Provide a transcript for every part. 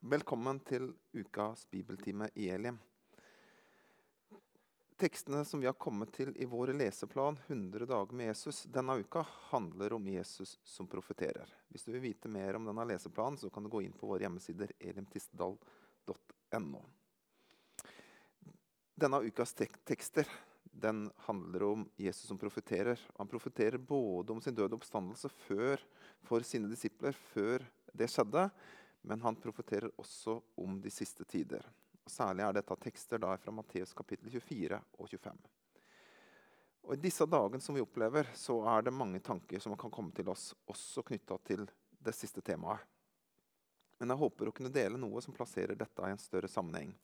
Velkommen til ukas bibeltime i Elim. Tekstene som vi har kommet til i vår leseplan 100 dager med Jesus denne uka, handler om Jesus som profeterer. Hvis du vil vite mer om denne leseplanen, så kan du gå inn på våre hjemmesider elimtistedal.no. Denne ukas tek tekster den handler om Jesus som profeterer. Han profeterer både om sin døde oppstandelse før, for sine disipler før det skjedde, men han profeterer også om de siste tider. Og særlig er dette tekster fra Matteus kapittel 24 og 25. Og I disse dagene som vi opplever, så er det mange tanker som kan komme til oss, også knytta til det siste temaet. Men jeg håper å kunne dele noe som plasserer dette i en større sammenheng.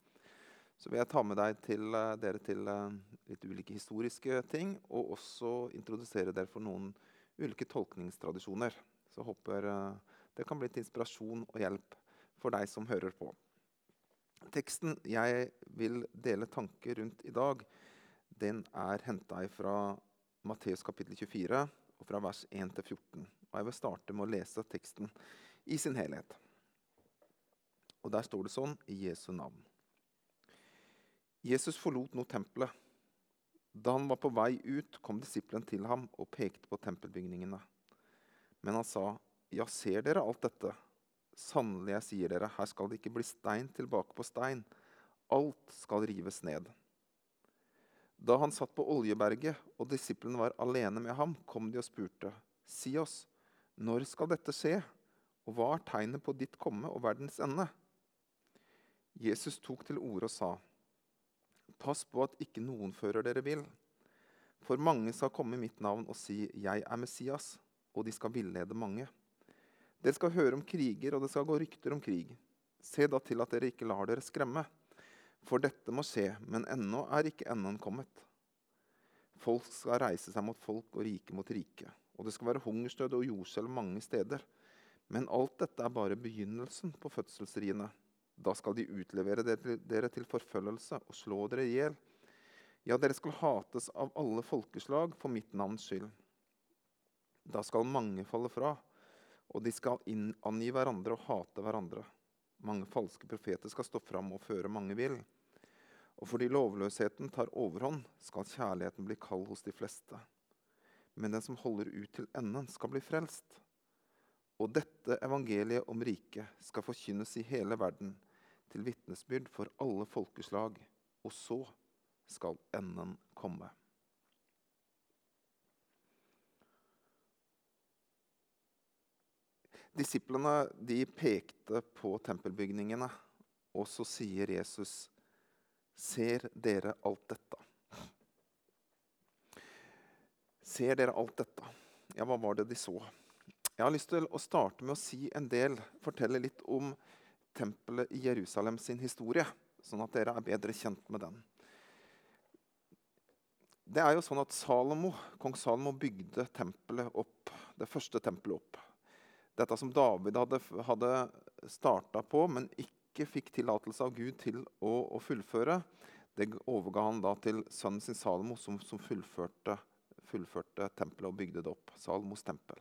Så vil jeg ta med til, eh, dere til eh, litt ulike historiske ting, og også introdusere dere for noen ulike tolkningstradisjoner. Så jeg håper eh, det kan bli til inspirasjon og hjelp for deg som hører på. Teksten jeg vil dele tanker rundt i dag, den er henta fra Matteus kapittel 24, og fra vers 1 til 14. Og jeg vil starte med å lese teksten i sin helhet. Og Der står det sånn i Jesu navn. Jesus forlot nå tempelet. Da han var på vei ut, kom disippelen til ham og pekte på tempelbygningene. Men han sa, 'Ja, ser dere alt dette?' Sannelig, jeg sier dere, her skal det ikke bli stein tilbake på stein. Alt skal rives ned. Da han satt på Oljeberget og disiplene var alene med ham, kom de og spurte, Si oss, når skal dette skje, og hva er tegnet på ditt komme og verdens ende? Jesus tok til orde og sa, Pass på at ikke noen fører dere vill. For mange skal komme i mitt navn og si, Jeg er Messias, og de skal villede mange. Dere skal høre om kriger, og det skal gå rykter om krig. Se da til at dere ikke lar dere skremme. For dette må skje, men ennå er ikke enden kommet. Folk skal reise seg mot folk og rike mot rike. Og det skal være hungersnød og jordskjelv mange steder. Men alt dette er bare begynnelsen på fødselsriene. Da skal de utlevere dere til forfølgelse og slå dere i hjel. Ja, dere skal hates av alle folkeslag for mitt navns skyld. Da skal mange falle fra, og de skal angi hverandre og hate hverandre. Mange falske profeter skal stå fram og føre mange vill. Og fordi lovløsheten tar overhånd, skal kjærligheten bli kald hos de fleste. Men den som holder ut til enden, skal bli frelst. Og dette evangeliet om riket skal forkynnes i hele verden til vitnesbyrd for alle folkeslag, og så skal enden komme. Disiplene de pekte på tempelbygningene, og så sier Jesus, 'Ser dere alt dette?' Ser dere alt dette? Ja, hva var det de så? Jeg har lyst til å starte med å si en del, fortelle litt om tempelet i Jerusalem sin historie, sånn at dere er bedre kjent med den. Det er jo sånn at Salomo, Kong Salomo bygde tempelet opp, det første tempelet opp. Dette som David hadde, hadde starta på, men ikke fikk tillatelse av Gud til å, å, fullføre, det overga han da til sønnen sin Salomo, som, som fullførte, fullførte tempelet og bygde det opp. Salomos tempel.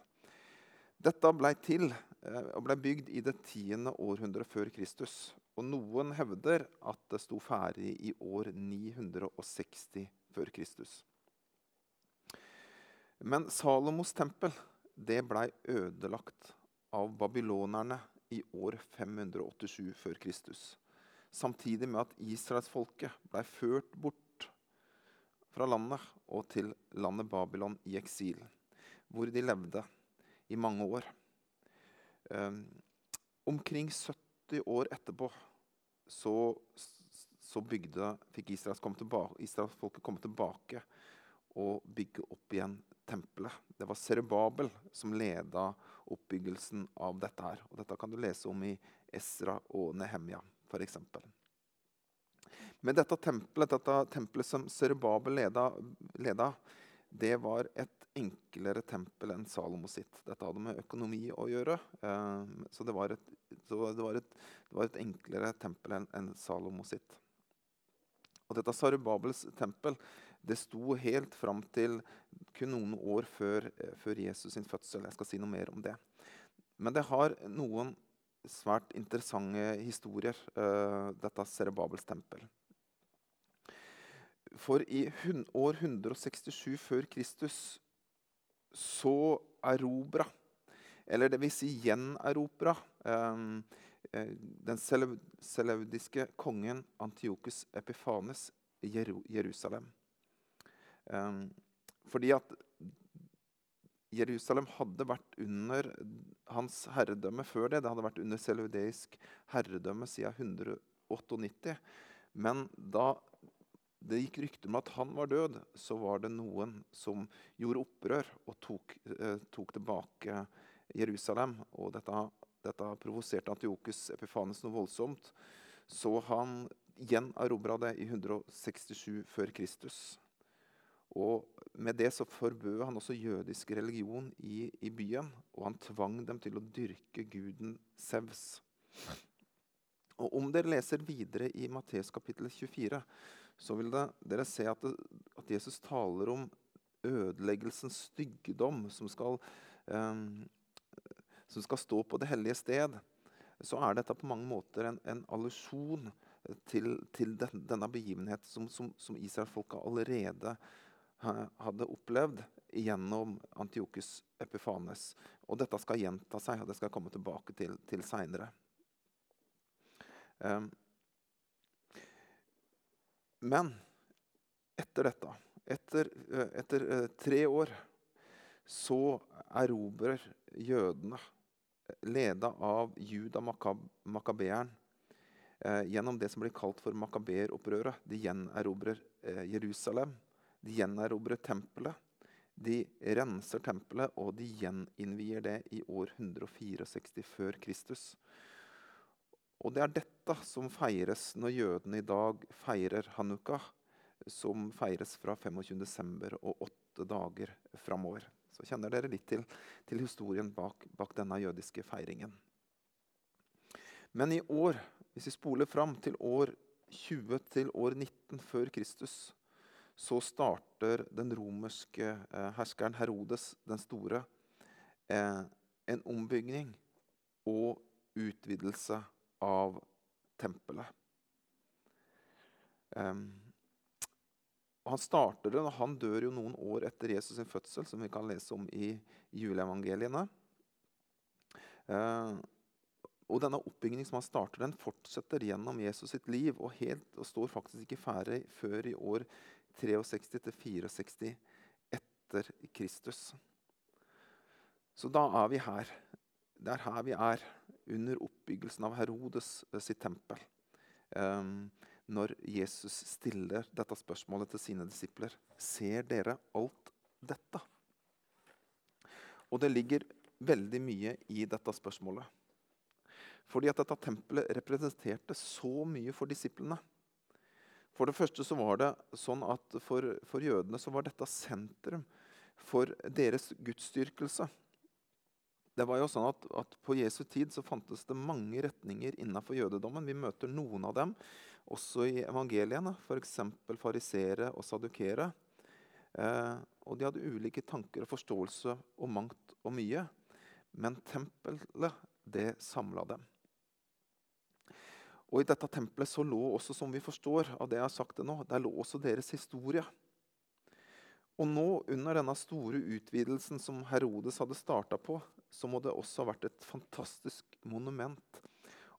Dette ble til eh, og ble bygd i det tiende århundret før Kristus. Og noen hevder at det sto ferdig i år 960 før Kristus. Men Salomos tempel det blei ødelagt av babylonerne i år 587 før Kristus. Samtidig med at israelsfolket blei ført bort fra landet og til landet Babylon i eksil, hvor de levde i mange år. Um, omkring 70 år etterpå så, så bygde, fikk Israels tilbake, israelsfolket komme tilbake og bygge opp igjen tempelet. Det var Serubabel som leda oppbyggelsen av dette. her. Og dette kan du lese om i Esra og Nehemja f.eks. Men dette tempelet, dette tempelet som Serubabel leda, leda, det var et enklere tempel enn Salomo sitt. Dette hadde med økonomi å gjøre. Eh, så det var et, det var et, det var et enklere tempel enn en Salomo sitt. Og dette Sarubabels tempel det sto helt fram til kun noen år før, eh, før Jesus sin fødsel. Jeg skal si noe mer om det. Men det har noen svært interessante historier, uh, dette Serebabels tempel. For i år 167 før Kristus så erobra, eller vil si gjenerobra, um, den seleudiske kongen Antiokus Epifanes Jerusalem. Um, fordi at Jerusalem hadde vært under hans herredømme før det. Det hadde vært under seludeisk herredømme siden 198. Men da det gikk rykter om at han var død, så var det noen som gjorde opprør og tok, eh, tok tilbake Jerusalem. Og dette, dette provoserte Antiokus Epifanes noe voldsomt. Så han gjenerobra det i 167 før Kristus. Og med det så forbød han også jødisk religion i, i, byen. Og han tvang dem til å dyrke guden Sevs. Og Om dere leser videre i Matteus kapittel 24, så vil det, dere se at, det, at, Jesus taler om ødeleggelsens styggedom som skal, um, som skal stå på det hellige sted. Så er dette på mange måter en, en allusjon til, til den, denne begivenhet som, som, som israelfolket allerede hadde opplevd gjennom Antiokus Epifanes. Og dette skal gjenta seg, og det skal jeg komme tilbake til, til seinere. Um, men etter dette, etter, eh, etter uh, tre år, så erobrer jødene, leda av Juda Makabeeren, eh, gjennom det som blir kalt for makabeeropprøret. De gjenerobrer eh, Jerusalem. De gjenerobrer tempelet. De renser tempelet, og de gjeninnvier det i år 164 før Kristus. Og det er dette som feires når jødene i dag feirer hanukka, som feires fra 25.12. og åtte dager framover. Så kjenner dere litt til, til historien bak, bak, denne jødiske feiringen. Men i år, hvis vi spoler fram til år 20 til år 19 før Kristus, så starter den romerske eh, herskeren Herodes den store eh, en ombygging og utvidelse av tempelet. Um, han starter det, og han dør jo noen år etter Jesus' sin fødsel, som vi kan lese om i juleevangeliene. Uh, og denne oppbyggingen som han starter, den fortsetter gjennom Jesus sitt liv og, helt, og står faktisk ikke ferdig før i år 63 til 64 etter Kristus. Så da er vi her. Det er her vi er, under oppbyggelsen av Herodes eh, sitt tempel. Um, når Jesus stiller dette spørsmålet til sine disipler. Ser dere alt dette? Og det ligger veldig mye i dette spørsmålet. Fordi at dette tempelet representerte så mye for disiplene. For det første så var det sånn at for, for jødene så var dette sentrum for deres gudsdyrkelse. Det var jo sånn at, at På Jesu tid så fantes det mange retninger innenfor jødedommen. Vi møter noen av dem også i evangeliene, f.eks. farisere og sadukere. Eh, og de hadde ulike tanker og forståelse om mangt og mye. Men tempelet, det samla dem. Og i dette tempelet så lå også, som vi forstår av det jeg har sagt det nå, der lå også deres historie. Og nå, under denne store utvidelsen som Herodes hadde starta på, så må det også ha vært et fantastisk monument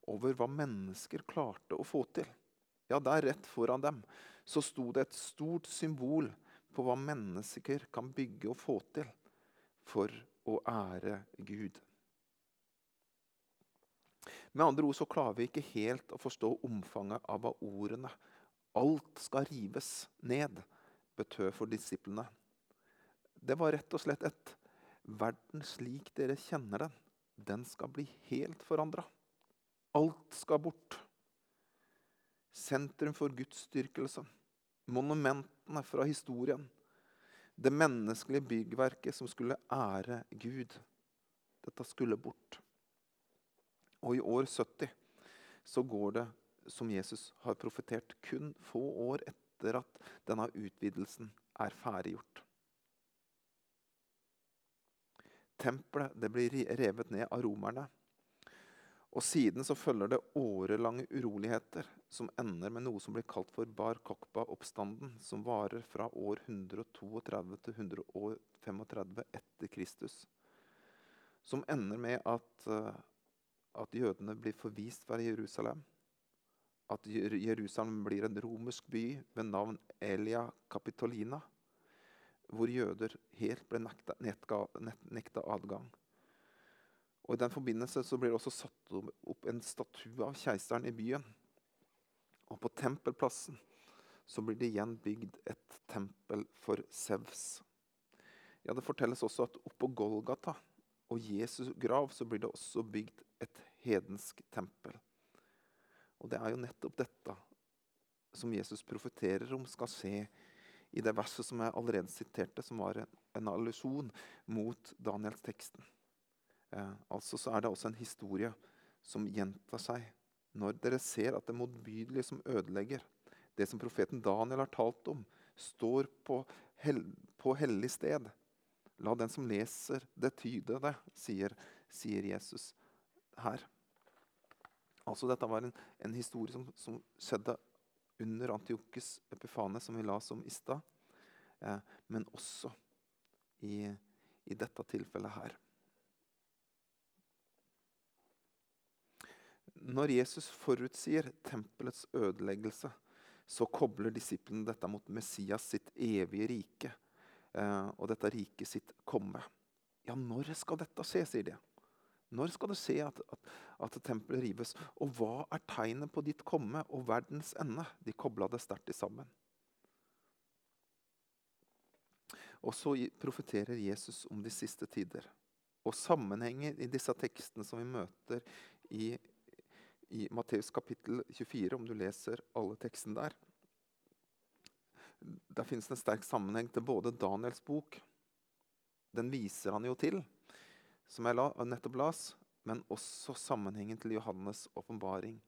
over hva mennesker klarte å få til. Ja, der rett foran dem så sto det et stort symbol på hva mennesker kan bygge og få til for å ære Gud. Med andre ord så klarer vi ikke helt å forstå omfanget av hva ordene 'alt skal rives ned' betød for disiplene. Det var rett og slett et 'verden slik dere kjenner den', den skal bli helt forandra. Alt skal bort. Sentrum for gudsdyrkelse. Monumentene fra historien. Det menneskelige byggverket som skulle ære Gud. Dette skulle bort. Og i år 70 så går det som Jesus har profetert, kun få år etter at denne utvidelsen er ferdiggjort. Tempelet det blir revet ned av romerne. Og siden så følger det årelange uroligheter som ender med noe som blir kalt for Bar Kokba-oppstanden, som varer fra år 132 til 135 etter Kristus. Som ender med at, eh, at jødene blir forvist fra Jerusalem. At Jerusalem blir en romersk by ved navn Elia Capitolina, hvor jøder helt ble nekta, nekta, nekta adgang. Og I den forbindelse blir det også satt opp en statue av keiseren i byen. Og på tempelplassen blir det igjen bygd et tempel for Sevs. Ja, Det fortelles også at oppå Golgata og Jesus grav blir det også bygd et hedensk tempel. Og det er jo nettopp dette som Jesus profeterer om skal skje i det verset som jeg allerede siterte, som var en, allusjon mot Daniels-teksten. Eh, altså så er det også en historie som gjentar seg når dere ser at det motbydelige som ødelegger, det som profeten Daniel har talt om, står på, hel, på hellig sted. La den som leser det, tyde det, sier, sier Jesus her. Altså Dette var en, en historie som, som, skjedde under Antiokus Epifane, som vi la som i stad, eh, men også i, i dette tilfellet her. Når Jesus forutsier tempelets ødeleggelse, så kobler disiplene dette mot Messias sitt evige rike eh, og dette riket sitt komme. Ja, når skal dette skje, sier de. Når skal du se at, at, at tempelet rives? Og hva er tegnet på ditt komme og verdens ende? De kobla det sterkt sammen. Og så profeterer Jesus om de siste tider. Og sammenhenger i disse tekstene som vi møter i i Matteus kapittel 24, om du leser alle tekstene der. Der finnes det en sterk sammenheng til både Daniels bok Den viser han jo til, som jeg la, nettopp las, men også sammenhengen til Johannes' åpenbaring.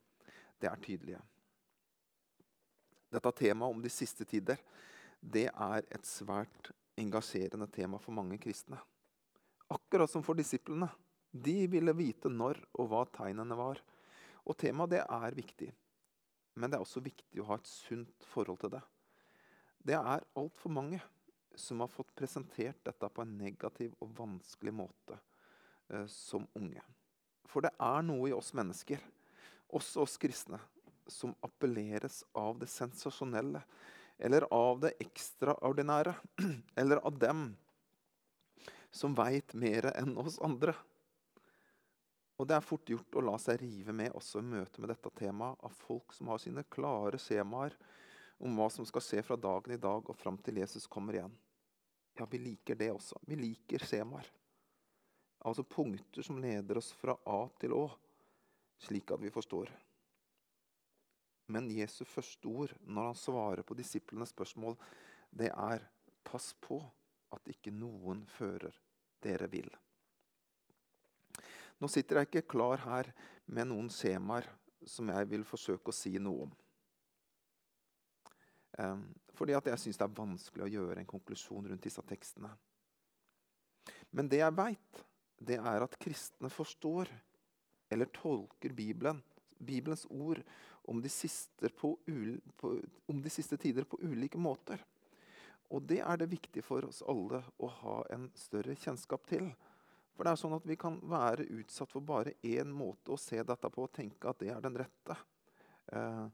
Det er tydelige. Dette temaet om de siste tider det er et svært engasjerende tema for mange kristne. Akkurat som for disiplene. De ville vite når og hva tegnene var. Og temaet det er viktig. Men det er også viktig å ha et sunt forhold til det. Det er altfor mange som har fått presentert dette på en negativ og vanskelig måte som unge. For det er noe i oss mennesker, også oss kristne, som appelleres av det sensasjonelle eller av det ekstraordinære. Eller av dem som veit mer enn oss andre. Og det er fort gjort å la seg rive med også i møte med dette temaet av folk som har sine klare skjemaer om hva som skal skje fra dagen i dag og fram til Jesus kommer igjen. Ja, vi liker det også. Vi liker skjemaer. Altså punkter som leder oss fra A til Å, slik at vi forstår. Men Jesu første ord når han svarer på disiplenes spørsmål, det er pass på at ikke noen fører dere vil. Nå sitter jeg ikke klar her med noen skjemaer som jeg vil forsøke å si noe om. Um, fordi at jeg syns det er vanskelig å gjøre en konklusjon rundt disse tekstene. Men det jeg veit, det er at kristne forstår eller tolker Bibelen, Bibelens ord om de, på, på, om de siste tider på ulike måter. Og det er det viktig for oss alle å ha en større kjennskap til. For det er sånn at Vi kan være utsatt for bare én måte å se dette på og tenke at det er den rette. Eh,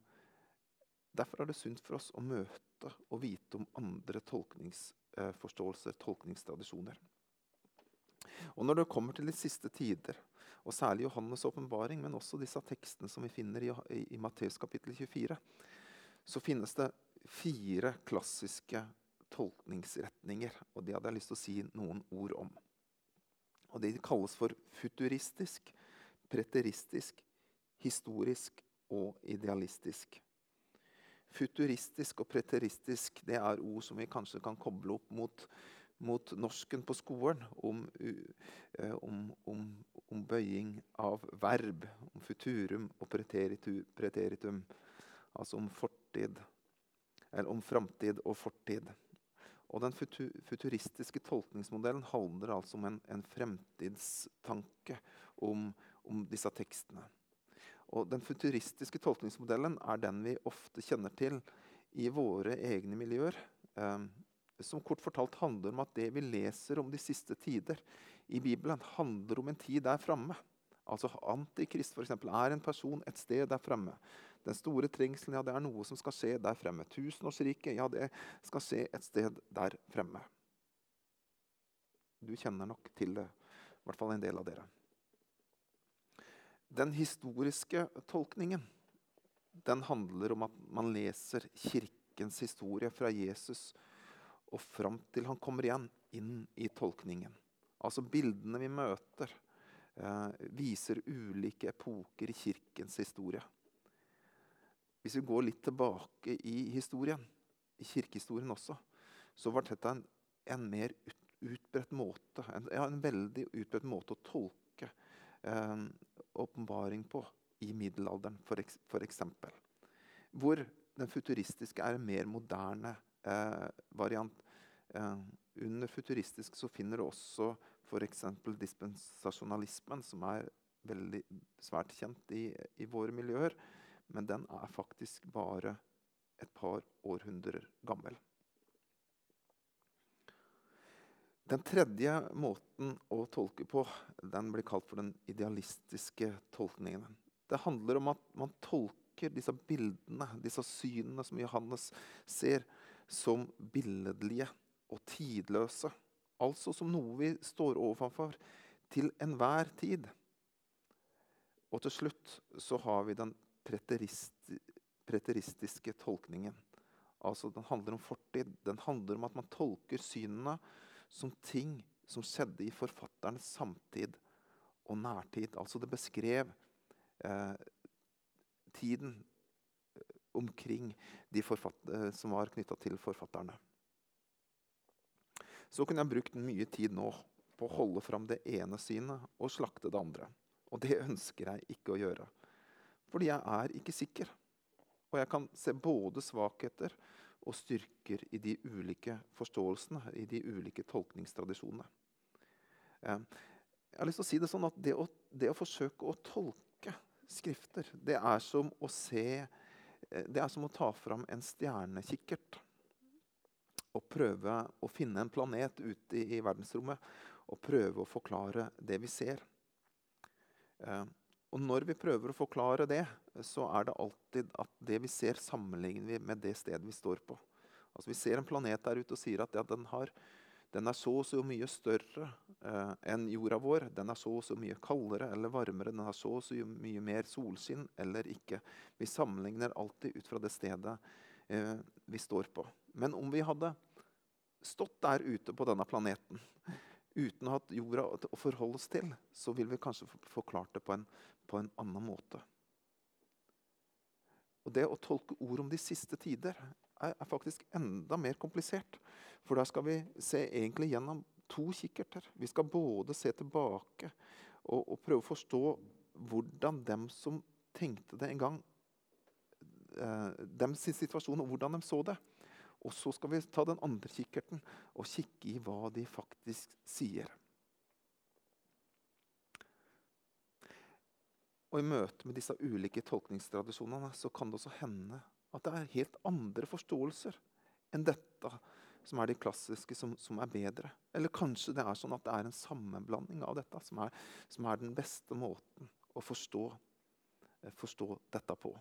derfor er det sunt for oss å møte og vite om andre tolkningsforståelser, tolkningstradisjoner. Og Når det kommer til de siste tider, og særlig Johannes' åpenbaring, men også disse tekstene som vi finner i, i, i Matteus kapittel 24, så finnes det fire klassiske tolkningsretninger. Og det hadde jeg lyst til å si noen ord om. Og De kalles for futuristisk, preteristisk, historisk og idealistisk. Futuristisk og preteristisk det er ord som vi kanskje kan koble opp mot, mot norsken på skolen. Om, uh, om, om, om, bøying av verb. Om futurum og preteritum. Altså om fortid. Eller om framtid og fortid. Og Den futuristiske tolkningsmodellen handler altså om en, en fremtidstanke om, om, disse tekstene. Og den futuristiske tolkningsmodellen er den vi ofte kjenner til i våre egne miljøer. Eh, som kort fortalt handler om at det vi leser om de siste tider i Bibelen, handler om en tid der framme. Altså Antikrist for eksempel, er en person et sted der fremme. Den store trengselen ja, det er noe som skal skje der fremme. Tusenårsriket ja, det skal skje et sted der fremme. Du kjenner nok til det, i hvert fall en del av dere. Den historiske tolkningen den handler om at man leser kirkens historie fra Jesus og fram til han kommer igjen, inn i tolkningen. Altså bildene vi møter, eh, viser ulike epoker i kirkens historie. Hvis vi går litt tilbake i historien, i kirkehistorien også, så var dette en, en mer ut, utbredt måte, en, ja, en, veldig utbredt måte å tolke eh, åpenbaring på i middelalderen, f.eks. Hvor den futuristiske er en mer moderne eh, variant. Eh, under futuristisk så finner du også f.eks. dispensasjonalismen, som er veldig svært kjent i, i, våre miljøer. Men den er faktisk bare et par århundrer gammel. Den tredje måten å tolke på den blir kalt for den idealistiske tolkningen. Det handler om at man tolker disse bildene, disse synene som Johannes ser, som billedlige og tidløse. Altså som noe vi står overfor til enhver tid. Og til slutt så har vi den preteristiske tolkningen. Altså Den handler om fortid. Den handler om at man tolker synene som ting som skjedde i forfatterens samtid og nærtid. Altså det beskrev eh, tiden omkring de eh, som var knytta til forfatterne så kunne jeg brukt mye tid nå på å holde fram det ene synet og slakte det andre. Og det ønsker jeg ikke å gjøre. Fordi jeg er ikke sikker. Og jeg kan se både svakheter og styrker i de ulike forståelsene, i de ulike tolkningstradisjonene. Eh, jeg har lyst til å si Det sånn at det å, det å forsøke å tolke skrifter, det er som å se Det er som å ta fram en stjernekikkert og prøve å finne en planet ute i, i verdensrommet og prøve å forklare det vi ser. Eh, og når vi prøver å forklare det, så er det alltid at det vi ser, sammenligner vi med det stedet vi står på. Altså Vi ser en planet der ute og sier at ja, den, har, den, er så og så mye større eh, enn jorda vår. Den er så og så mye kaldere eller varmere. Den har så og så mye mer solskinn eller ikke. Vi sammenligner alltid ut fra det stedet eh, vi står på. Men om vi hadde stått der ute på denne planeten uten å ha jorda å forholde oss til, så ville vi kanskje forklart det på en, på en annen måte. Og Det å tolke ord om de siste tider er, er, faktisk enda mer komplisert. For der skal vi se egentlig gjennom to kikkerter. Vi skal både se tilbake og, og prøve å forstå hvordan dem som tenkte det en gang, eh, sin situasjon og hvordan de så det. Og så skal vi ta den andre kikkerten og kikke i hva de faktisk sier. Og I møte med disse ulike tolkningstradisjonene så kan det også hende at det er helt andre forståelser enn dette som er de klassiske, som, som, er bedre. Eller kanskje det er sånn at det er en sammenblanding av dette som er, som er den beste måten å forstå, eh, forstå dette på.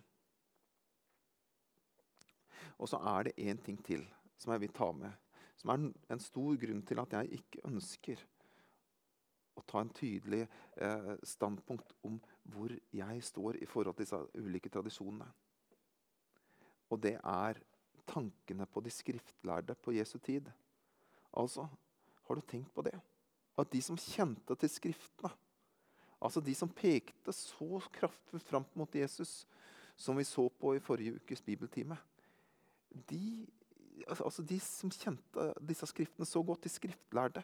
Og så er det én ting til som jeg vil ta med, som er en stor grunn til at jeg ikke ønsker å ta en tydelig eh, standpunkt om hvor jeg står i forhold til disse ulike tradisjonene. Og det er tankene på de skriftlærde på Jesu tid. Altså, har du tenkt på det? At de som kjente til Skriftene, altså de som pekte så kraftfullt fram mot Jesus, som vi så på i forrige ukes bibeltime, de, altså de som kjente disse skriftene så godt, de skriftlærde,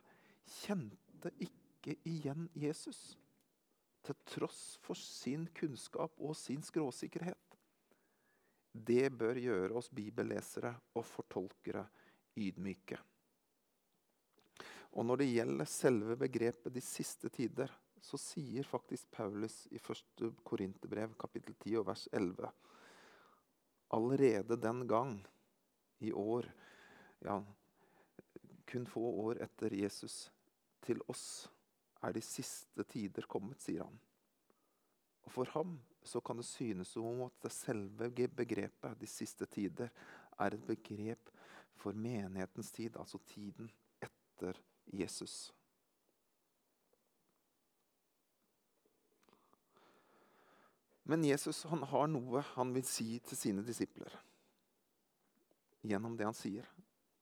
kjente ikke igjen Jesus. Til tross for sin kunnskap og sin skråsikkerhet. Det bør gjøre oss bibellesere og fortolkere ydmyke. Og når det gjelder selve begrepet 'de siste tider', så sier faktisk Paulus i 1. Korinterbrev kapittel 10 og vers 11 Allerede den gang, i år, ja, kun få år etter Jesus, til oss er de siste tider kommet, sier han. Og For ham så kan det synes som om at det selve begrepet 'de siste tider' er et begrep for menighetens tid, altså tiden etter Jesus. Men Jesus han har noe han vil si til sine disipler gjennom det han sier.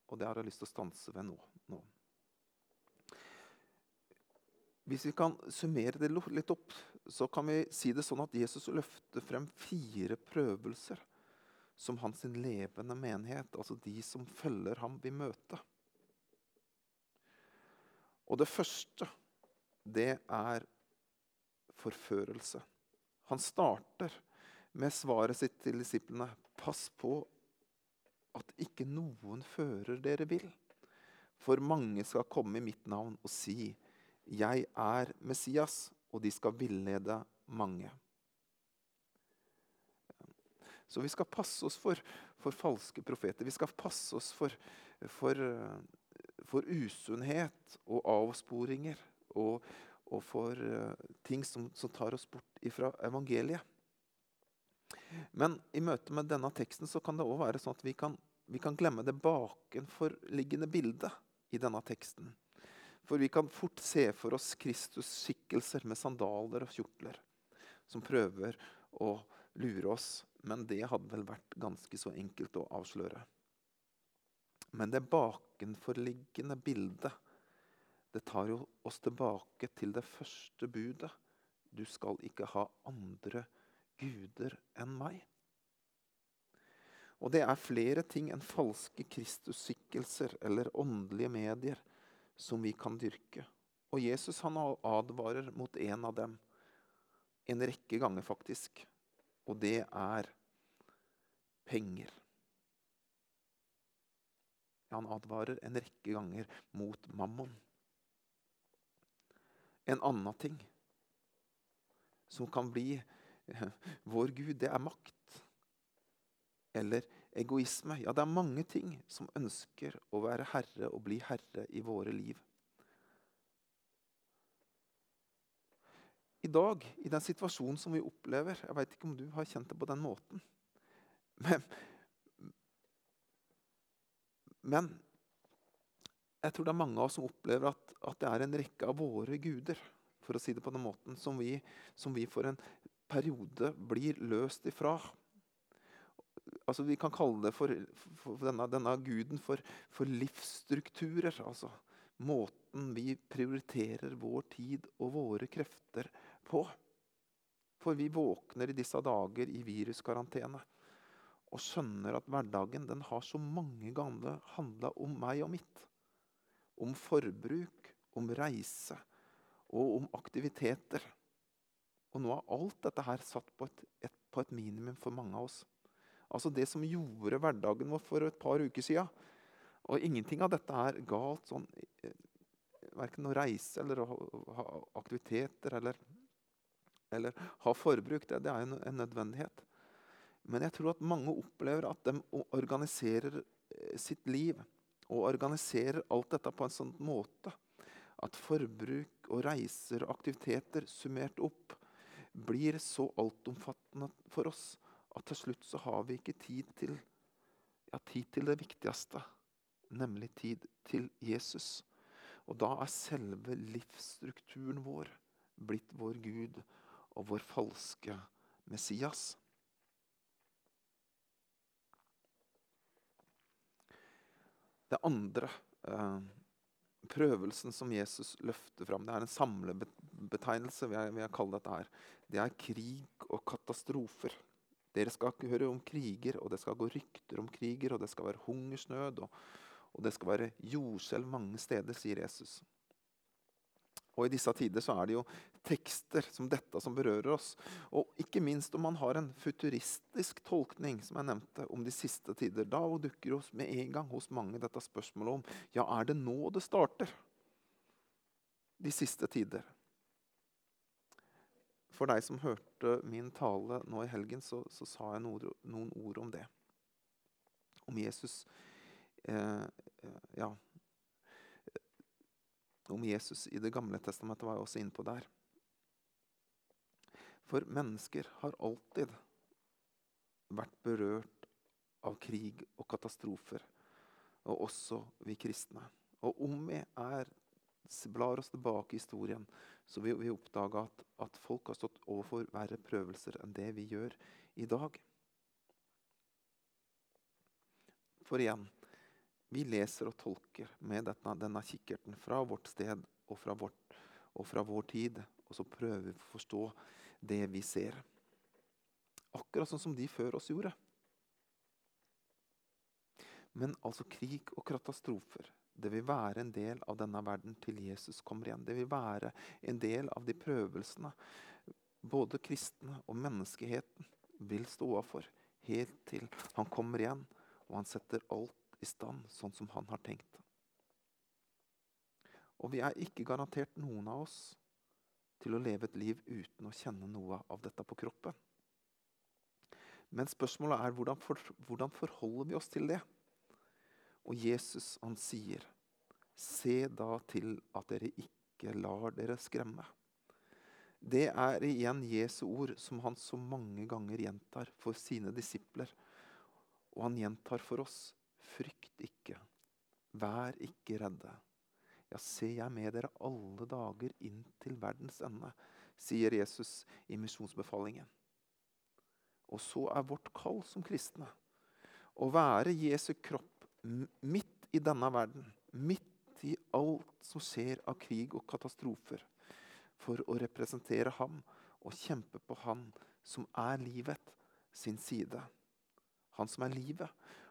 Og det har jeg lyst til å stanse ved nå. nå. Hvis vi kan summere det litt opp, så kan vi si det sånn at Jesus løfter frem fire prøvelser som hans levende menighet, altså de som følger ham, vil møte. Og det første, det er forførelse. Han starter med svaret sitt til disiplene. Pass på at ikke noen fører dere vil. For mange skal komme i mitt navn og si, 'Jeg er Messias', og de skal villede mange. Så vi skal passe oss for, for falske profeter. Vi skal passe oss for, for, for usunnhet og avsporinger. Og, og for uh, ting som, som, tar oss bort fra evangeliet. Men i møte med denne teksten så kan det òg være sånn at vi kan, vi kan glemme det bakenforliggende bildet i denne teksten. For vi kan fort se for oss Kristus-skikkelser med sandaler og kjortler som prøver å lure oss. Men det hadde vel vært ganske så enkelt å avsløre. Men det bakenforliggende bildet det tar jo oss tilbake til det første budet. Du skal ikke ha andre guder enn meg. Og det er flere ting enn falske Kristusskikkelser eller åndelige medier som vi kan dyrke. Og Jesus han advarer mot en av dem. En rekke ganger, faktisk. Og det er penger. Han advarer en rekke ganger mot mammon en annen ting som kan bli vår Gud, det er makt. Eller egoisme. Ja, det er mange ting som ønsker å være herre og bli herre i våre liv. I dag, i den situasjonen som vi opplever Jeg vet ikke om du har kjent det på den måten. Men, men jeg tror det er mange av oss som opplever at, at, det er en rekke av våre guder for å si det på den måten, som vi, som vi for en periode blir løst ifra. Altså, vi kan kalle det for, for denne, denne, guden for, for livsstrukturer. Altså måten vi prioriterer vår tid og våre krefter på. For vi våkner i disse dager i viruskarantene og skjønner at hverdagen den har så mange ganger handla om meg og mitt om forbruk, om reise og om aktiviteter. Og nå er alt dette her satt på et, et, på et minimum for mange av oss. Altså det som gjorde hverdagen vår for et par uker siden. Og ingenting av dette er galt. sånn, eh, Verken å reise eller å ha aktiviteter eller, eller ha forbruk. Det, det er en, en nødvendighet. Men jeg tror at mange opplever at de organiserer eh, sitt liv og organiserer alt dette på en sånn måte at forbruk og reiser og aktiviteter summert opp blir så altomfattende for oss at til slutt så har vi ikke tid til, ja, tid til det viktigste, nemlig tid til Jesus. Og da er selve livsstrukturen vår blitt vår Gud og vår falske Messias. Det andre eh, prøvelsen som Jesus løfter fram, det er en samlebetegnelse. vil jeg, vil jeg kalle dette her. Det er krig og katastrofer. Dere skal ikke høre om kriger, og det skal gå rykter om kriger, og det skal være hungersnød, og, og det skal være jordskjelv mange steder, sier Jesus. Og I disse tider så er det jo tekster som dette som berører oss. Og ikke minst om man har en futuristisk tolkning som jeg nevnte, om de siste tider. Da dukker det med en gang hos mange dette spørsmålet om ja, er det nå det starter? De siste tider. For deg som hørte min tale nå i helgen, så, så sa jeg noen, noen, ord om det. Om Jesus eh, Ja. Om Jesus i Det gamle testamentet var jeg også inne på der. For mennesker har alltid vært berørt av krig og katastrofer. Og også vi kristne. Og om vi er, blar oss tilbake i historien, så vil vi oppdage at, at folk har stått overfor verre prøvelser enn det vi gjør i dag. For igjen vi leser og tolker med denne, denne kikkerten fra vårt sted og fra, vårt, og fra vår tid. Og så prøver vi å forstå det vi ser. Akkurat sånn som de før oss gjorde. Men altså krig og katastrofer det vil være en del av denne verden til Jesus kommer igjen. Det vil være en del av de prøvelsene både kristne og menneskeheten vil stå overfor helt til han kommer igjen og han setter alt i stand sånn som han har tenkt. Og vi er ikke garantert noen av oss til å leve et liv uten å kjenne noe av dette på kroppen. Men spørsmålet er hvordan, for, hvordan forholder vi oss til det? Og Jesus han sier, 'Se da til at dere ikke lar dere skremme'. Det er igjen Jesu ord som han så mange ganger gjentar for sine disipler. Og han gjentar for oss, 'Frykt ikke, vær ikke redde'. Ja, se, jeg med dere alle dager inn til verdens ende, sier Jesus i misjonsbefalingen. Og så er vårt kall som kristne å være Jesu kropp midt i denne verden, midt i alt som skjer av krig og katastrofer, for å representere ham og kjempe på han som er livet, sin side. Han som er livet,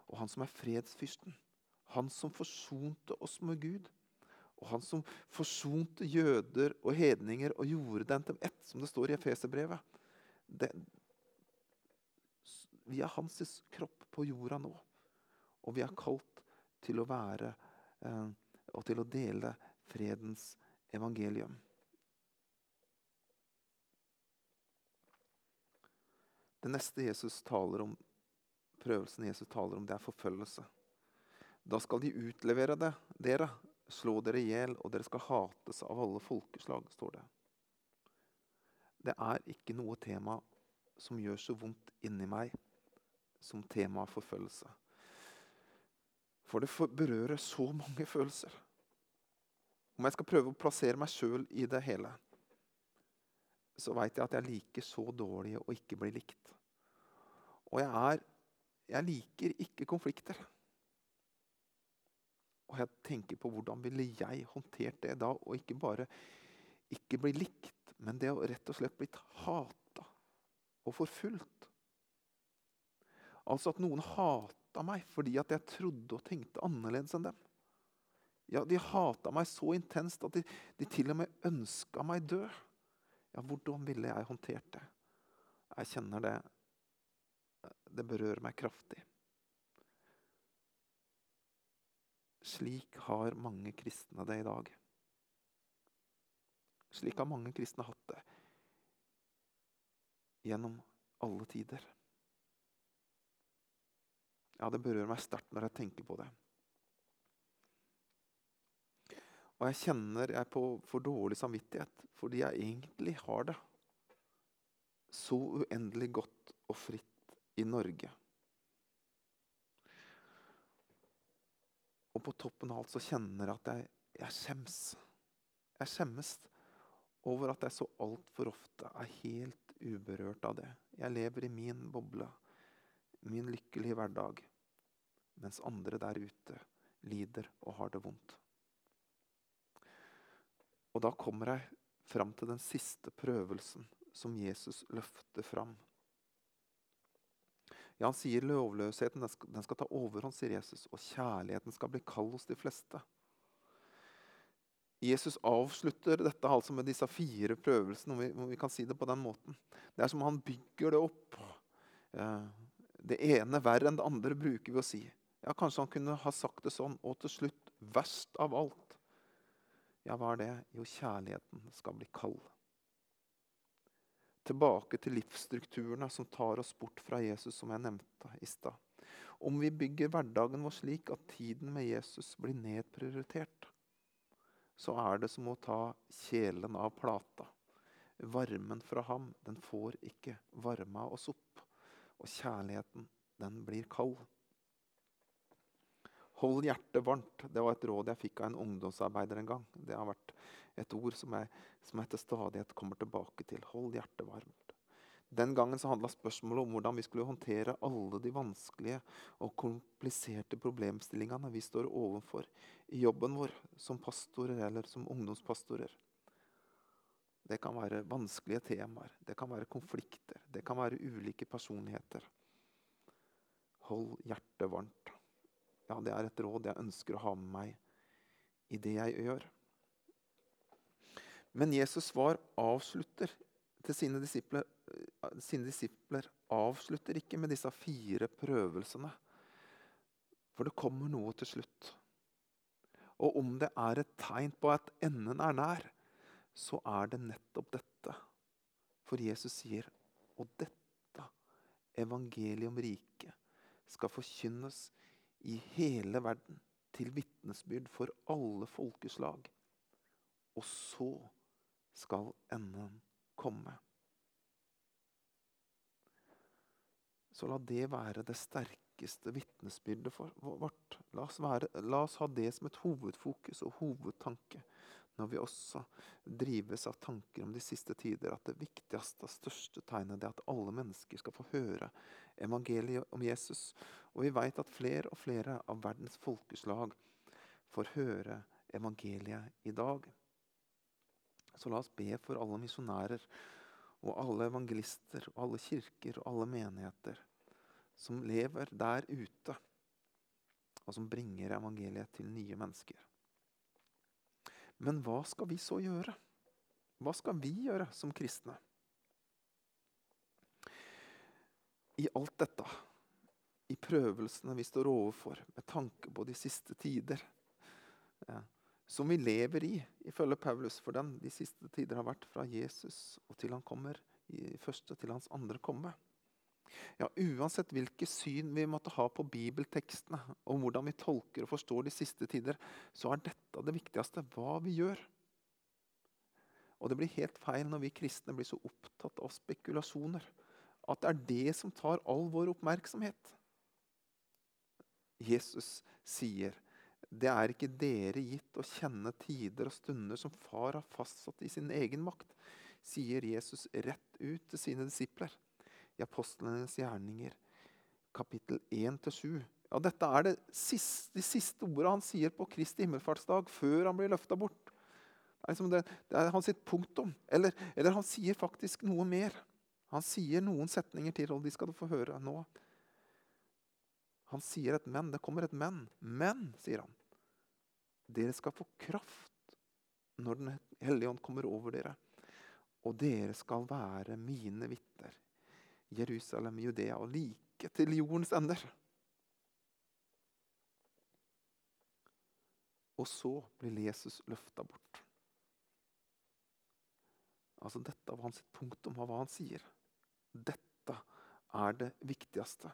og han som er fredsfyrsten. Han som forsonte oss med Gud. Og han som forsonte jøder og hedninger og gjorde dem til ett, som det står i Efeserbrevet. Vi er hans kropp på jorda nå. Og vi er kalt til å være eh, og til å dele fredens evangelium. Det neste Jesus taler om, prøvelsen Jesus taler om, det er forfølgelse. Da skal de utlevere det, dere, slå dere i hjel, og dere skal hates av alle folkeslag, står det. Det er ikke noe tema som gjør så vondt inni meg som tema forfølgelse. For det berører så mange følelser. Om jeg skal prøve å plassere meg sjøl i det hele, så veit jeg at jeg liker så dårlig å ikke bli likt. Og jeg, er, jeg liker ikke konflikter. Og jeg tenker på hvordan ville jeg håndtert det da, og ikke bare ikke bli likt, men det å rett og slett blitt hata og forfulgt. Altså at noen hater hata meg fordi at jeg trodde og tenkte annerledes enn dem. Ja, De hata meg så intenst at de, de til og med ønska meg død. Ja, hvordan ville jeg håndtert det? Jeg kjenner det Det berører meg kraftig. Slik har mange kristne det i dag. Slik har mange kristne hatt det gjennom alle tider. Ja, det berører meg sterkt når jeg tenker på det. Og jeg kjenner jeg på for dårlig samvittighet fordi jeg egentlig har det så uendelig godt og fritt i Norge. Og på toppen av alt så kjenner jeg at jeg, jeg skjems. Jeg skjemmes over at jeg så altfor ofte er helt uberørt av det. Jeg lever i min boble min lykkelige hverdag, mens andre der ute lider og har det vondt. Og da kommer jeg fram til den siste prøvelsen som Jesus løfter fram. Ja, Han sier lovløsheten den skal, den skal ta overhånd, sier Jesus, og kjærligheten skal bli kald hos de fleste. Jesus avslutter dette altså med disse fire prøvelsene, om vi, om vi, kan si det på den måten. Det er som han bygger det opp. Eh, det ene verre enn det andre, bruker vi å si. Ja, Kanskje han kunne ha sagt det sånn. Og til slutt, verst av alt Ja, hva er det? Jo, kjærligheten skal bli kald. Tilbake til livsstrukturene som tar oss bort fra Jesus, som jeg nevnte i stad. Om vi bygger hverdagen vår slik at tiden med Jesus blir nedprioritert, så er det som å ta kjelen av plata. Varmen fra ham, den får ikke varma oss opp. Og kjærligheten, den blir kald. Hold hjertet varmt. Det var et råd jeg fikk av en ungdomsarbeider en gang. Det har vært et ord som jeg, som jeg til stadighet kommer tilbake til. Hold hjertet varmt. Den gangen så handla spørsmålet om hvordan vi skulle håndtere alle de vanskelige og kompliserte problemstillingene vi står overfor i jobben vår som pastorer eller som ungdomspastorer. Det kan være vanskelige temaer, det kan være konflikter, det kan være ulike personligheter. Hold hjertet varmt. Ja, det er et råd jeg ønsker å ha med meg i det jeg gjør. Men Jesus' svar avslutter til sine disipler, sine disipler avslutter ikke med disse fire prøvelsene. For det kommer noe til slutt. Og om det er et tegn på at enden er nær, så er det nettopp dette. For Jesus sier, og dette, evangeliet om riket, skal forkynnes i hele verden til vitnesbyrd for alle folkeslag. Og så skal enden komme. Så la det være det sterkeste vitnesbyrdet vårt. La oss, være, la oss, ha det som et hovedfokus og hovedtanke når vi også drives av tanker om de siste tider, at det viktigste og største tegnet er at alle mennesker skal få høre evangeliet om Jesus. Og vi vet at flere og flere av verdens folkeslag får høre evangeliet i dag. Så la oss be for alle misjonærer og alle evangelister og alle kirker og alle menigheter som lever der ute, og som bringer evangeliet til nye mennesker. Men hva skal vi så gjøre? Hva skal vi gjøre som kristne? I alt dette, i prøvelsene vi står overfor med tanke på de siste tider, ja, som vi lever i, ifølge Paulus, for den de siste tider har vært fra Jesus og til han kommer, i første til hans andre komme. Ja, Uansett hvilke syn vi måtte ha på bibeltekstene, og hvordan vi tolker og forstår de siste tider, så er dette det viktigste hva vi gjør. Og det blir helt feil når vi kristne blir så opptatt av spekulasjoner. At det er det som tar all vår oppmerksomhet. Jesus sier, 'Det er ikke dere gitt å kjenne tider og stunder som far har fastsatt i sin egen makt', sier Jesus rett ut til sine disipler i Apostlenes gjerninger, kapittel 1-7. Ja, dette er siste, de siste ordene han sier på Kristi himmelfartsdag, før han blir løfta bort. Det er, liksom det, det er hans punktum. Eller, eller, han sier faktisk noe mer. Han sier noen setninger til, og de skal du få høre nå. Han sier et men. Det kommer et men. Men, sier han, dere skal få kraft når Den hellige ånd kommer over dere. Og dere skal være mine vitner Jerusalem, Judea og like til jordens ender. Og så blir Jesus løfta bort. Altså Dette var hans punktum av hva han sier. Dette er det viktigste.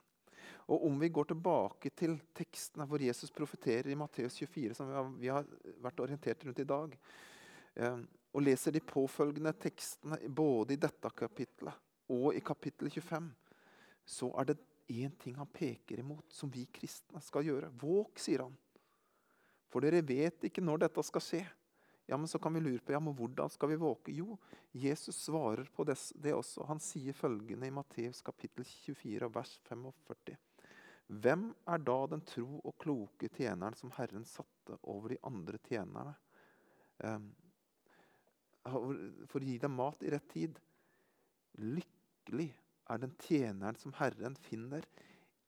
Og Om vi går tilbake til tekstene hvor Jesus profeterer i Matteus 24, som vi har, vi har, vært orientert rundt i dag, eh, og leser de påfølgende tekstene både i dette kapitlet og i kapittel 25 så er det én ting han peker imot, som vi kristne skal gjøre. Våg, sier han. For dere vet ikke når dette skal skje. Ja, men Så kan vi lure på ja, men hvordan skal vi våke? Jo, Jesus svarer på det, det også. Han sier følgende i Matteus kapittel 24, vers 45. Hvem er da den tro og kloke tjeneren som Herren satte over de andre tjenerne? Um, for å gi dem mat i rett tid. Lykkelig er den tjeneren som Herren finner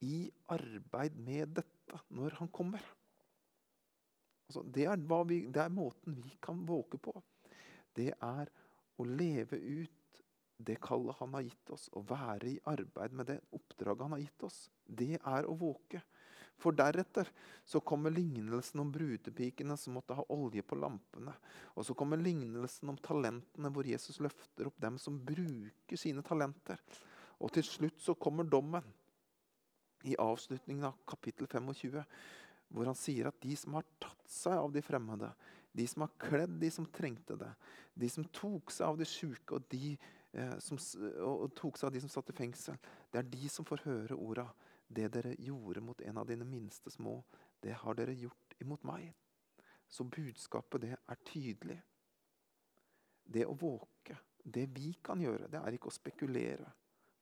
i arbeid med dette når han kommer. Altså, det, er vi, det, er måten vi kan våke på. Det er å leve ut det kallet han har gitt oss, å være i arbeid med det oppdraget han har gitt oss. Det er å våke. For deretter så kommer lignelsen om brudepikene som måtte ha olje på lampene. Og så kommer lignelsen om talentene, hvor Jesus løfter opp dem som bruker sine talenter. Og til slutt så kommer dommen i avslutningen av kapittel 25, hvor han sier at de som har tatt seg av de fremmede, de som har kledd de som trengte det, de som tok seg av de sjuke og, de, eh, som, og tok seg av de som satt i fengsel, det er de som får høre orda det dere gjorde mot en av dine minste små, det har dere gjort imot meg. Så budskapet, det er tydelig. Det å våke, det vi kan gjøre, det er ikke å spekulere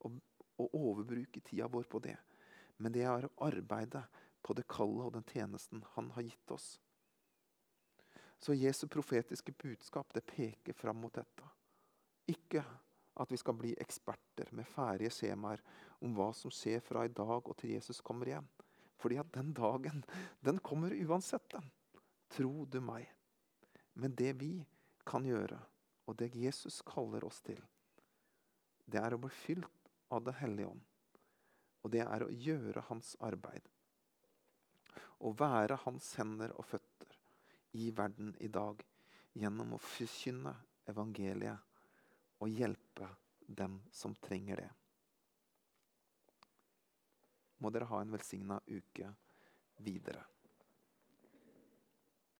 og, og overbruke tida vår på det. Men det er å arbeide på det kallet og den tjenesten han har gitt oss. Så Jesu profetiske budskap det peker fram mot dette. Ikke at vi skal bli eksperter med ferdige skjemaer om hva som skjer fra i dag og til Jesus kommer igjen. Fordi at den dagen, den kommer uansett, den. Tro du meg. Men det vi kan gjøre, og det Jesus kaller oss til, det er å bli fylt av Den hellige ånd. Og det er å gjøre hans arbeid. Å være hans hender og føtter i verden i dag gjennom å forkynne evangeliet og hjelpe dem som trenger det. Må dere ha en velsigna uke videre.